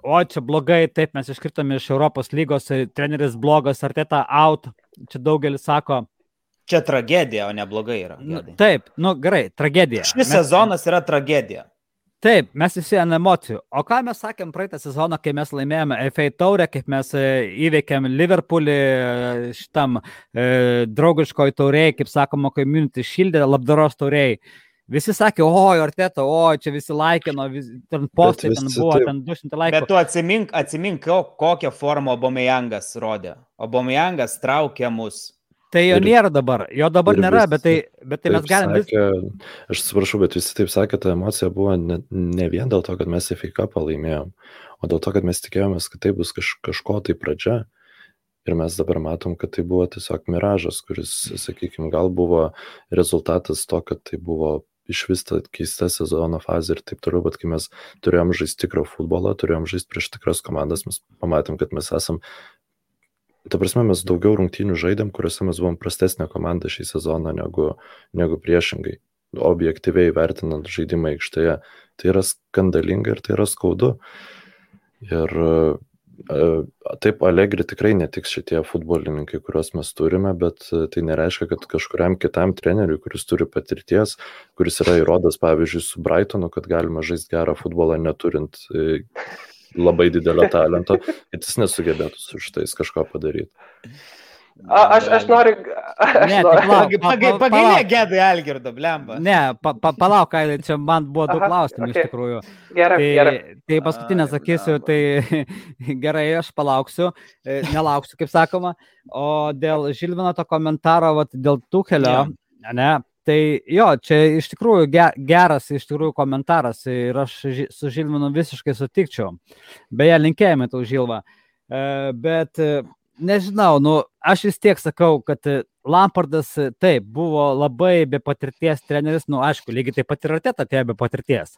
o čia blogai, taip mes iškritome iš Europos lygos, treneris blogas, ar teta out, čia daugelis sako. Čia tragedija, o ne blogai yra. Nu, taip, nu gerai, tragedija. Šis mes... sezonas yra tragedija. Taip, mes visi ant emocijų. O ką mes sakėm praeitą sezoną, kai mes laimėjome FA taurę, kaip mes e, įveikėm Liverpoolį e, šitam e, draugiškoj tauriai, kaip sakoma, community šildė, labdaros tauriai. Visi sakė, oi, Arteta, oi, čia visi laikino, vis, ten postai ten buvo, taip. ten 200 laikų. Bet tu atsimink, atsimink kokią formą Obomejangas rodė. Obomejangas traukė mus Tai jo ir, nėra dabar, jo dabar nėra, bet tai, bet tai mes galim vis... Sakė, aš atsiprašau, bet visi taip sakė, ta emocija buvo ne, ne vien dėl to, kad mes FIK palaimėjom, o dėl to, kad mes tikėjomės, kad tai bus kaž, kažko tai pradžia. Ir mes dabar matom, kad tai buvo tiesiog miražas, kuris, sakykime, gal buvo rezultatas to, kad tai buvo iš vis ta keista sezono fazė ir taip toliau, bet kai mes turėjom žaisti tikrą futbolą, turėjom žaisti prieš tikras komandas, mes pamatėm, kad mes esam ta prasme mes daugiau rungtynių žaidėm, kuriuose mes buvom prastesnė komanda šį sezoną negu, negu priešingai. Objektyviai vertinant žaidimą aikštėje. Tai yra skandalinga ir tai yra skaudu. Ir e, taip, Allegri tikrai netiks šitie futbolininkai, kuriuos mes turime, bet tai nereiškia, kad kažkuriam kitam treneriui, kuris turi patirties, kuris yra įrodęs, pavyzdžiui, su Brightonu, kad galima žaisti gerą futbolą neturint e, labai didelio talento, kad jis nesugebėtų su šitais kažko padaryti. A, aš, aš noriu. Aš ne, noriu. Pagailė gėdai Algirdo, blemba. Ne, pa, pa, palauk, Kailai, čia man buvo du klausimai okay. iš tikrųjų. Gerai, tai, gerai. Tai paskutinę sakysiu, tai gerai, aš palauksiu, e, nelauksiu, kaip sakoma. O dėl Žilvino to komentaro, vat, dėl Tukelio, ja. ne, Tai jo, čia iš tikrųjų geras, iš tikrųjų komentaras ir aš su Žilvinu visiškai sutikčiau. Beje, linkėjame tau Žilvą. E, bet e, nežinau, nu, aš vis tiek sakau, kad Lampardas taip buvo labai be patirties treneris, nu, aišku, lygiai taip pat ir Arteta atėjo be patirties.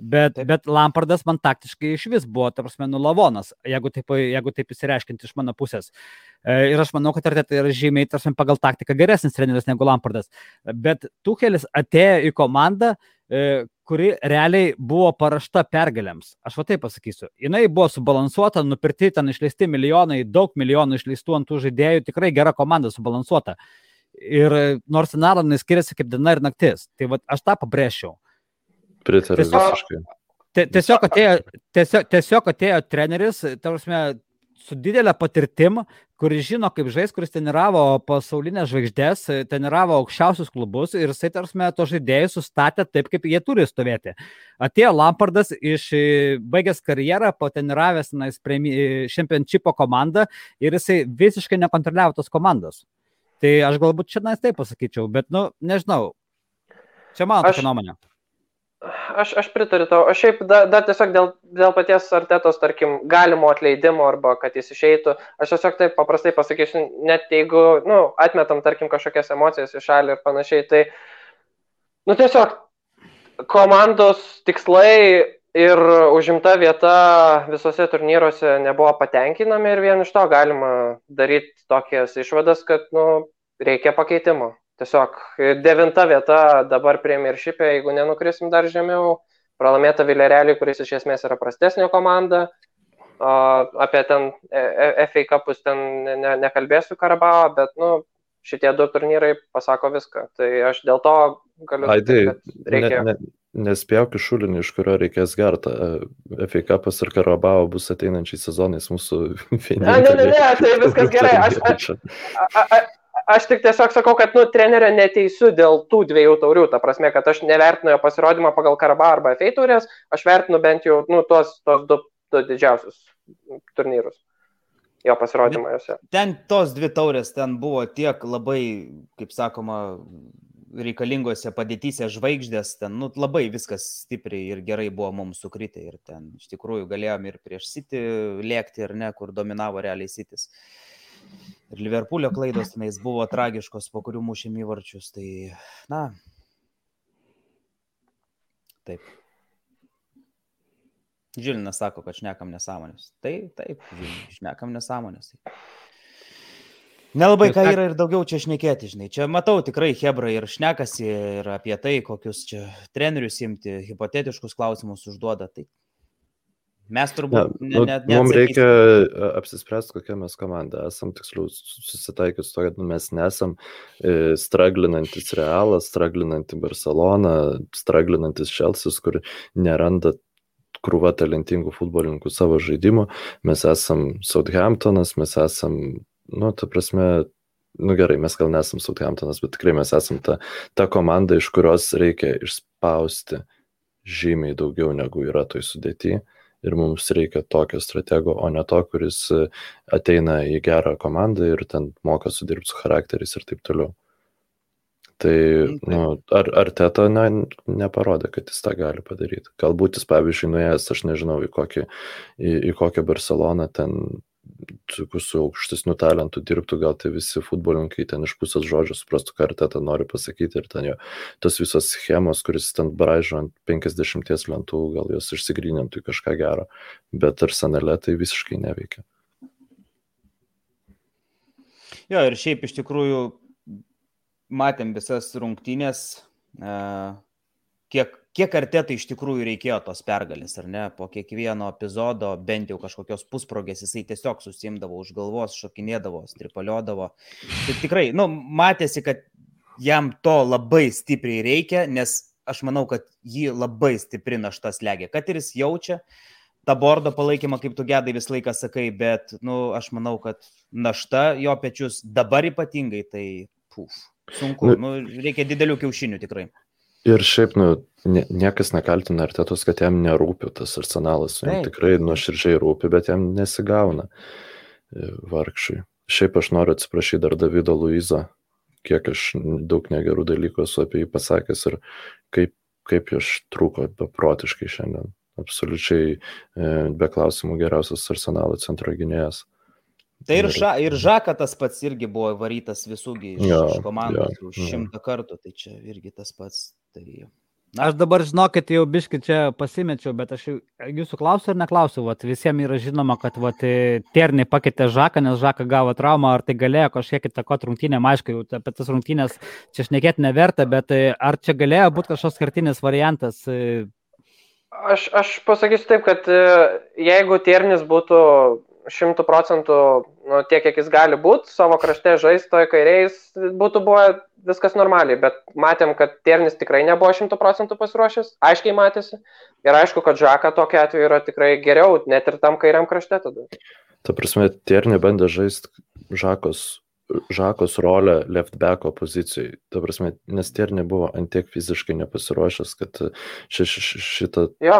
Bet, bet Lampardas man taktiškai iš vis buvo, ta prasme, nulavonas, jeigu taip, jeigu taip įsireiškinti iš mano pusės. E, ir aš manau, kad Arteta yra žymiai, tarsi, pagal taktiką geresnis treneris negu Lampardas. Bet Tuchelis atėjo į komandą, e, kuri realiai buvo parašta pergalėms. Aš va taip pasakysiu. Jis buvo subalansuota, nupirkti ten išleisti milijonai, daug milijonų išleistų ant tų žaidėjų, tikrai gera komanda subalansuota. Ir nors Naranai skiriasi kaip diena ir naktis. Tai va aš tą pabrėžčiau. Pritariu visiškai. Tiesiog atėjo, tiesiog, tiesiog atėjo treneris, tarsi, su didelė patirtim, kuris žino, kaip žais, kuris treniravo pasaulinės žvaigždės, treniravo aukščiausius klubus ir jisai, tarsi, to žaidėjus sustatė taip, kaip jie turi stovėti. Atėjo Lampardas iš baigęs karjerą, patreniravęs čempionšypo komandą ir jisai visiškai nekontroliavo tos komandos. Tai aš galbūt čia taip pasakyčiau, bet, nu, nežinau. Čia mano tokia nuomonė. Aš, aš pritariu tau. Aš šiaip dar da, tiesiog dėl, dėl paties artetos, tarkim, galimo atleidimo arba kad jis išeitų, aš tiesiog taip paprastai pasakysiu, net jeigu, nu, atmetam, tarkim, kažkokias emocijas į šalį ir panašiai, tai, nu, tiesiog komandos tikslai ir užimta vieta visose turnyruose nebuvo patenkinami ir vien iš to galima daryti tokias išvadas, kad, nu, reikia pakeitimo. Tiesiog devinta vieta dabar Premiership'e, jeigu nenukrisim dar žemiau, pralaimėta Villareliui, kuris iš esmės yra prastesnė komanda. Apie ten e, e, FA Cupus ten ne, nekalbėsiu Karabao, bet nu, šitie du turnyrai pasako viską. Tai aš dėl to galiu kad reikia. Ne, ne, nespjauk iš šulinį, iš kurio reikės gerti. FA Cupas ir Karabao bus ateinančiai sezonais mūsų vieninteliai. Ne, ne, ne, tai viskas gerai. Aš, aš, aš, aš tik tiesiog sakau, kad, nu, trenerio neteisiu dėl tų dviejų taurių. Ta prasme, kad aš nevertinu jo pasirodymą pagal Karabao arba FA taurės, aš vertinu bent jau, nu, tuos, tuos du, du didžiausius turnyrus jo pasirodymą juose. Ten tos dvi taurės, ten buvo tiek labai, kaip sakoma, reikalingose padėtyse žvaigždės, ten nu, labai viskas stipriai ir gerai buvo mums sukritę ir ten iš tikrųjų galėjom ir prieš City lėkti ir ne, kur dominavo realiai City's. Ir Liverpoolio klaidos tenais buvo tragiškos, po kurių mušėm įvarčius. Tai, na. Taip. Žilinas sako, kad šnekam nesąmonės. Tai taip, šnekam nesąmonės. Nelabai ką yra ir daugiau čia šnekėti, žinai. Čia matau tikrai Hebra ir šnekasi ir apie tai, kokius čia trenerius imti, hipotetiškus klausimus užduoda. Tai mes turbūt... Ne, nu, ne, ne, mums reikia apsispręsti, kokia mes komanda esam, tiksliau susitaikyti su to, kad nu, mes nesam e, straglinantis Realas, straglinantis Barcelona, straglinantis Čelsis, kur neranda krūva talentingų futbolininkų savo žaidimo. Mes esam Southamptonas, mes esam, nu, ta prasme, nu gerai, mes gal nesam Southamptonas, bet tikrai mes esam ta, ta komanda, iš kurios reikia išspausti žymiai daugiau negu yra toj sudėti. Ir mums reikia tokio stratego, o ne to, kuris ateina į gerą komandą ir ten moka sudirbti su charakteriais ir taip toliau. Tai mm, nu, ar, ar teta na, neparodė, kad jis tą gali padaryti. Galbūt jis, pavyzdžiui, nuėjęs, aš nežinau, į, kokį, į, į kokią Barceloną ten su aukštesniu talentu dirbtų, gal tai visi futbolininkai ten iš pusės žodžio suprastų, ką Arteta nori pasakyti ir ten jo tos visos schemos, kuris ten braižo ant 50 lentų, gal jos išsigrynintų į kažką gero, bet arsenale tai visiškai neveikia. Jo, ir šiaip iš tikrųjų matėm visas rungtynės, kiek, kiek artetai iš tikrųjų reikėjo tos pergalės, ar ne, po kiekvieno epizodo, bent jau kažkokios pusprogės, jisai tiesiog susimdavo už galvos, šokinėdavo, stripaliodavo. Tai tikrai, nu, matėsi, kad jam to labai stipriai reikia, nes aš manau, kad jį labai stipri našta slegia, kad ir jis jaučia tą bordo palaikymą, kaip tu gedai visą laiką sakai, bet, nu, aš manau, kad našta jo pečius dabar ypatingai, tai puf. Sunku, nu, nu, reikia didelių kiaušinių tikrai. Ir šiaip, nu, nie, niekas nekaltina artetos, kad jam nerūpi tas arsenalas, jam tikrai nuoširdžiai rūpi, bet jam nesigauna e, vargšai. Šiaip aš noriu atsiprašyti dar Davido Luizo, kiek aš daug negerų dalykų esu apie jį pasakęs ir kaip, kaip aš trūko beprotiškai šiandien. Absoliučiai e, be klausimų geriausias arsenalo centro gynėjas. Tai ir, ša, ir Žaka tas pats irgi buvo varytas visųgi iš, ja, iš komandos ja, už šimtą ja. kartų, tai čia irgi tas pats. Tai... Aš dabar žinokit, jau biški čia pasimečiau, bet aš jūsų klausiu ar neklausiu, vat, visiems yra žinoma, kad vat, Terniai pakeitė Žaką, nes Žaką gavo traumą, ar tai galėjo kažkiek įtakoti rungtynėm, aišku, jau apie tas rungtynės čia šnekėti neverta, bet ar čia galėjo būti kažkoks kartinis variantas? Aš, aš pasakysiu taip, kad jeigu Ternis būtų šimtų procentų nu, tiek, kiek jis gali būti, savo krašte žaistoje kairiais būtų buvo viskas normaliai, bet matėm, kad Ternis tikrai nebuvo šimtų procentų pasiruošęs, aiškiai matėsi. Ir aišku, kad Žaka tokiu atveju yra tikrai geriau, net ir tam kairiam krašte tada. Ta prasme, Terni bandė žaisti Žakos Žakos rolę left backo pozicijai. Ta prasme, nes Terni buvo antiek fiziškai nepasiruošęs, kad ši, ši, šitą... Jo.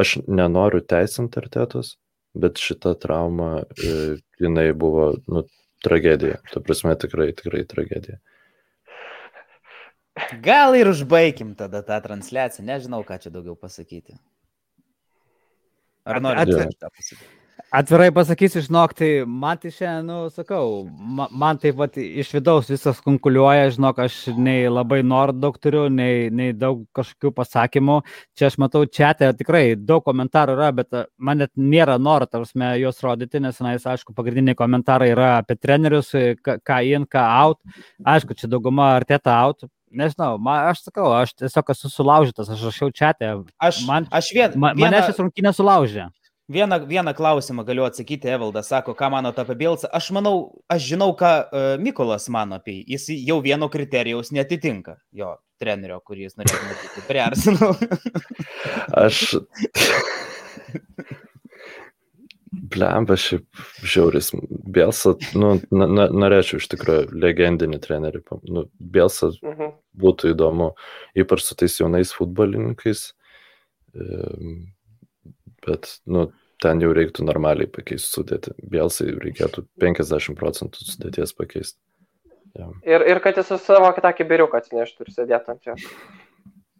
Aš nenoriu teisinti artetos, bet šita trauma, e, jinai buvo, nu, tragedija. Ta prasme, tikrai, tikrai tragedija. Gal ir užbaigim tada tą transliaciją, nežinau, ką čia daugiau pasakyti. Ar norite kažką pasakyti? Atvirai pasakysiu, žinok, tai man tai šiandien, nu, sakau, man, taip pat iš vidaus visas konkuliuoja, žinok, aš nei labai noriu daug turiu, nei, nei daug kažkokių pasakymų. Čia aš matau čia, tai tikrai daug komentarų yra, bet man net nėra noro, tarsi, juos rodyti, nes, na, jis, aišku, pagrindiniai komentarai yra apie trenerius, ką in, ką out. Aišku, čia dauguma arteta out, nežinau, man, aš sakau, aš tiesiog esu sulaužytas, aš rašiau čia, Aš, man, aš vien, man, vieną, mane šis rungtynės sulaužė. Vieną, vieną klausimą galiu atsakyti, Evaldas sako, ką manote apie Bielsą. Aš manau, aš žinau, ką uh, Mykolas mano apie jį. Jis jau vieno kriterijaus netitinka jo trenerio, kurį jis norėtų matyti prie Arsenal. Aš. Blemba, šiaip žiauris. Bielsa, nu, na, na, norėčiau iš tikrųjų legendinį trenerį. Nu, Bielsa Mhm. būtų įdomu, ypač su tais jaunais futbolininkais. Ehm, Bet, nu, ten jau reiktų normaliai pakeisti sudėti. Bielsai reikėtų 50 procentų sudėties pakeisti. Ja. Ir, ir kad jis su savo kitą kibiriuką atsineštų ir sėdėtų ant jo.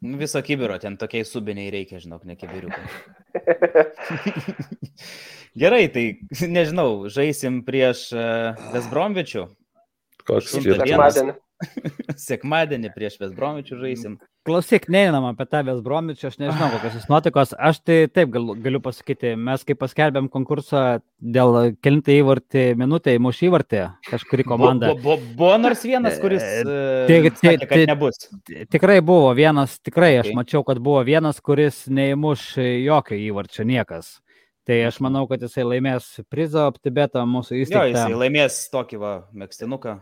Nu, Viso kibiro ten tokiai subiniai reikia, žinok, ne kibiriukai. Gerai, tai nežinau, žaisim prieš Vesbromvičių. Koks Šimtas skirtumas? Sekmadienį. Sekmadienį prieš Vesbromvičių žaisim. Klausyk, neįnam apie tą Vesbromičių, aš nežinau, kokios jis nuotikos. Aš tai taip galiu, galiu pasakyti, mes kai paskelbėm konkursą dėl kilintą įvartį minutę įmuš įvartį kažkuri komanda. Buvo, buvo, buvo nors vienas, kuris tai- tai- sakė, kad nebus. Tikrai buvo vienas, tikrai aš mačiau, kad buvo vienas, kuris neįmuš jokio įvarčio niekas. Tai aš manau, kad jisai laimės prizą optibetą mūsų Jo, įsteigtą. jisai laimės tokį va, mėgstinuką.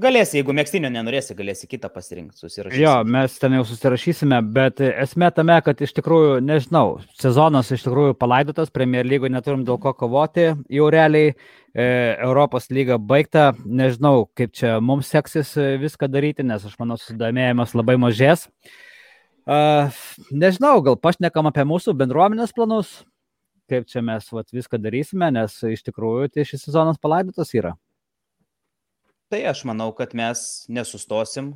Galėsi, jeigu mėgstinio nenorėsi, galėsi kitą pasirinkti, susirašyti. Jo, mes ten jau susirašysime, bet esmė tame, kad iš tikrųjų, nežinau, sezonas iš tikrųjų palaidotas, Premier lygoje neturim dėl ko kovoti, jau realiai e, Europos lyga baigta, nežinau, kaip čia mums seksis e, viską daryti, nes aš manau, susidomėjimas labai mažės. E, nežinau, gal pašnekam apie mūsų bendruomenės planus, kaip čia mes vat, viską darysime, nes iš tikrųjų tai šis sezonas palaidotas yra. Tai aš manau, kad mes nesustosim.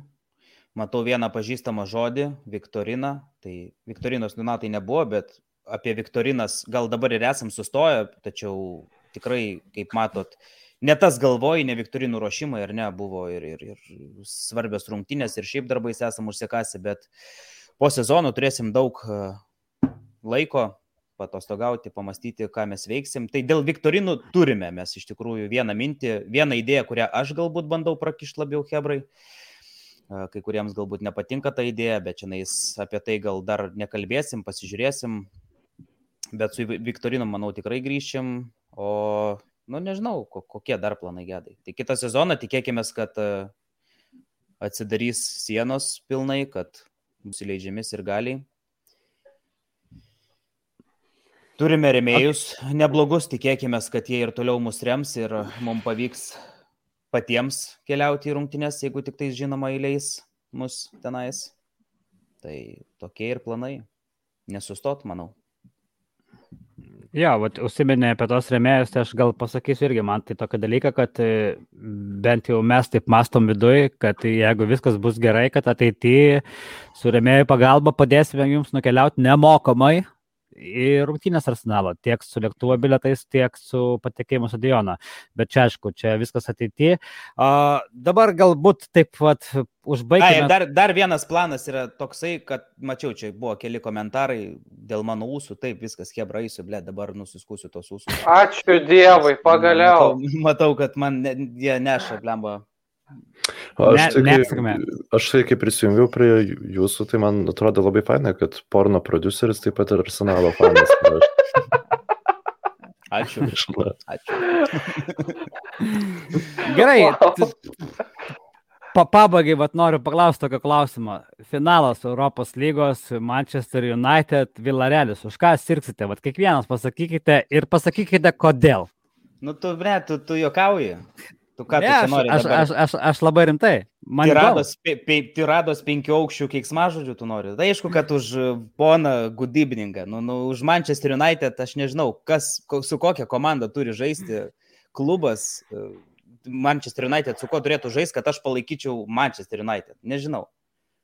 Matau vieną pažįstamą žodį - Viktorina. Tai Viktorinos Donatai nebuvo, bet apie Viktorinas gal dabar ir esam sustoję, tačiau tikrai, kaip matot, ne tas galvoj, ne Viktorinų ruošimai, ar ne, buvo ir, ir, ir svarbios rungtynės, ir šiaip darbais esam užsikasi, bet po sezono turėsim daug e, laiko patostogauti, pamastyti, ką mes veiksim. Tai dėl Viktorinų turime mes iš tikrųjų vieną mintį, vieną idėją, kurią aš galbūt bandau prakišti labiau Hebrai. Kai kuriems galbūt nepatinka ta idėja, bet čia apie tai gal dar nekalbėsim, pasižiūrėsim. Bet su Viktorinu, manau, tikrai grįšim. O, nu, nežinau, ko- kokie dar planai gedai. Tai kitą sezoną tikėkime, kad atsidarys sienos pilnai, kad bus įleidžiamis ir galiai. Turime remėjus neblogus, tikėkime, kad jie ir toliau mus rems ir mums pavyks patiems keliauti į rungtynes, jeigu tik tai žinoma įleis mus tenais. Tai tokie ir planai. Nesustot, manau. Jo, vat, užsiminė apie tos remėjus, tai aš gal pasakysiu irgi, man tai tokį dalyką, kad e, bent jau mes taip mastom viduje, kad jeigu viskas bus gerai, kad ateityje su remėjų pagalba padėsime jums nukeliauti nemokamai į rungtynės arsenalo, tiek su lėktuvo biletais, tiek su patekėjimu stadioną. Bet čia aišku, čia viskas ateityje. Uh, dabar galbūt taip pat ir dar, dar vienas planas yra toksai, kad mačiau, čia buvo keli komentarai dėl mano ūsų, taip viskas hebraisiu, ble, dabar nusiskusiu tos ūsus. Ačiū Dievui, pagaliau. Matau, matau kad man ne, jie neša, blemba. Aš, Ne- tai, kai, aš tai, kai prisijungiau prie jūsų, tai man atrodo labai faina, kad porno produceris taip pat ir arsenalo fanas. Aš Ačiū. Ačiū. Gerai. Pa pabaigai, vat noriu paklausti tokio klausimo. Finalas Europos lygos Manchester United Villarelis. Už ką sirksite? Vat kiekvienas pasakykite ir pasakykite, kodėl. Nu, tu, bre, tu, tu juokauji. Tu ką Ne, tu čia aš, nori? aš, aš, aš, aš labai rimtai. Man. Tirados, pe, pe, tirados penkių aukščių keiksmažodžių tu nori. Tai aišku, kad už e, poną Gudybininką, nu, nu, už Manchester United aš nežinau, kas, su kokia komanda turi žaisti klubas e, Manchester United, su kuo turėtų žaisti, kad aš palaikyčiau Manchester United. Nežinau.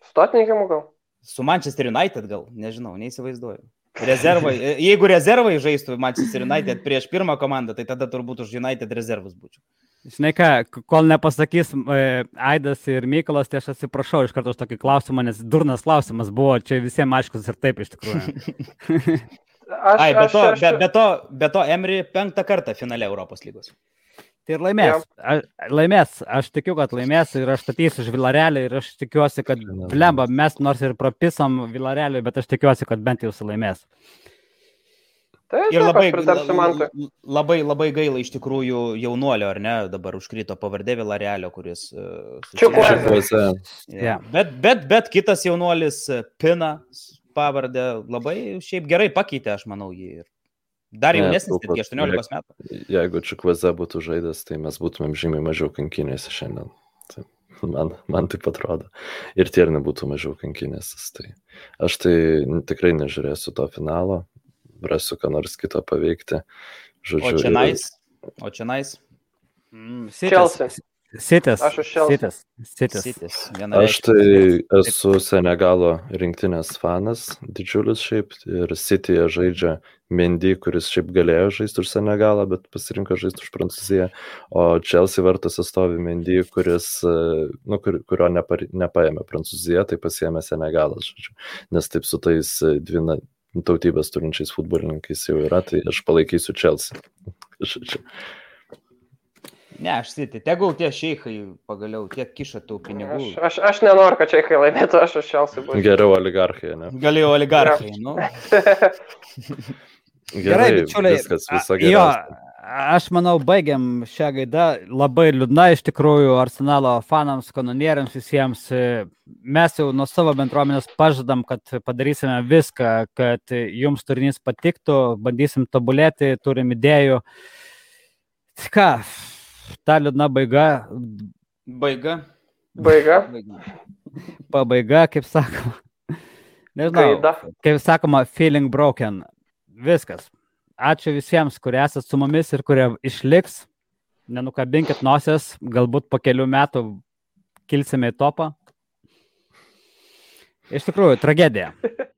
Stotininkimų gal? Su Manchester United gal, nežinau, neįsivaizduoju. Rezervai, e, jeigu rezervai žaistų Manchester United prieš pirmą komandą, tai tada turbūt už United rezervus būčiau. Žinai ką, kol nepasakys e, Aidas ir Mykolas, tai aš atsiprašau iš karto už tokį klausimą, nes durnas klausimas buvo, čia visiems aiškus ir taip iš tikrųjų. Aš, Ai, be aš, to, aš, be, be to, be to Emri penktą kartą finale Europos lygos. Tai ir laimės. A, laimės. Aš tikiu, kad laimės ir aš statysiu už Vilarelį ir aš tikiuosi, kad blemba mes nors ir propisam Vilarelį, bet aš tikiuosi, kad bent jau laimės. Tai Ir taip, labai, mantui. labai, labai gaila iš tikrųjų jaunuolio, ar ne, dabar užkrito pavardė Vilarelio, kuris... susijęs- Čiukuose. Ja. Bet, bet, bet kitas jaunuolis e, Pina pavardę labai šiaip gerai pakeitė, aš manau, jį. Ir Dar Ne, jaunesnis, netgi 18 metų. Jeigu Čikvaze būtų žaidęs, tai mes būtumėm žymiai mažiau kankinėsi šiandien. Tai man, man taip atrodo. Ir Tiernė būtų mažiau kankinėsis. Tai aš tai tikrai nežiūrėsiu to finalo, rasiu ką nors kitą paveikti. O Žodžiu, čia ir- nais. O čia nais. Mm, Chelsea. Sitis. Aš už Chelsea. Sitis. Sitis. Sitis. Aš tai esu Senegalo rinktinės fanas, didžiulis šiaip, ir Cityje žaidžia Mendy, kuris šiaip galėjo žaisti už Senegalą, bet pasirinko žaisti už Prancūziją, o Chelsea vartose stovi Mendy, kuris, e, nu, kur, kurio nepar, nepaėmė Prancūzija, tai pasiėmė Senegalas, žodžiu. nes taip su tais e, dvi na- tautybės turinčiais futbolininkais jau yra, tai aš palaikysiu Chelsea. Ne, aš City. Tegul tie šeikai pagaliau tiek kiša tų pinigų. Aš, aš, aš nenoriu, kad čia kai laimėtų, aš už Chelsea būsiu. Geriau oligarchai, ne? Galėjo oligarchai. Nu. Gerai, bičiuliai. Viskas, Jo, geriausia. Aš manau, baigiam šią gaidą. Labai liūdna iš tikrųjų Arsenalo fanams, kanonieriams visiems. Mes jau nuo savo bendruomenės pažadam, kad padarysime viską, kad jums turinys patiktų, bandysim tobulėti, turim idėjų. Ką, ta liūdna baiga, Baiga. Baiga. Baiga. pabaiga, kaip sakoma. Nežinau, Gaida. kaip sakoma, feeling broken. Viskas. Ačiū visiems, kurie esate su mumis ir kurie išliks. Nenukabinkit nosies, galbūt po kelių metų kilsime į topą. Iš tikrųjų, tragedija.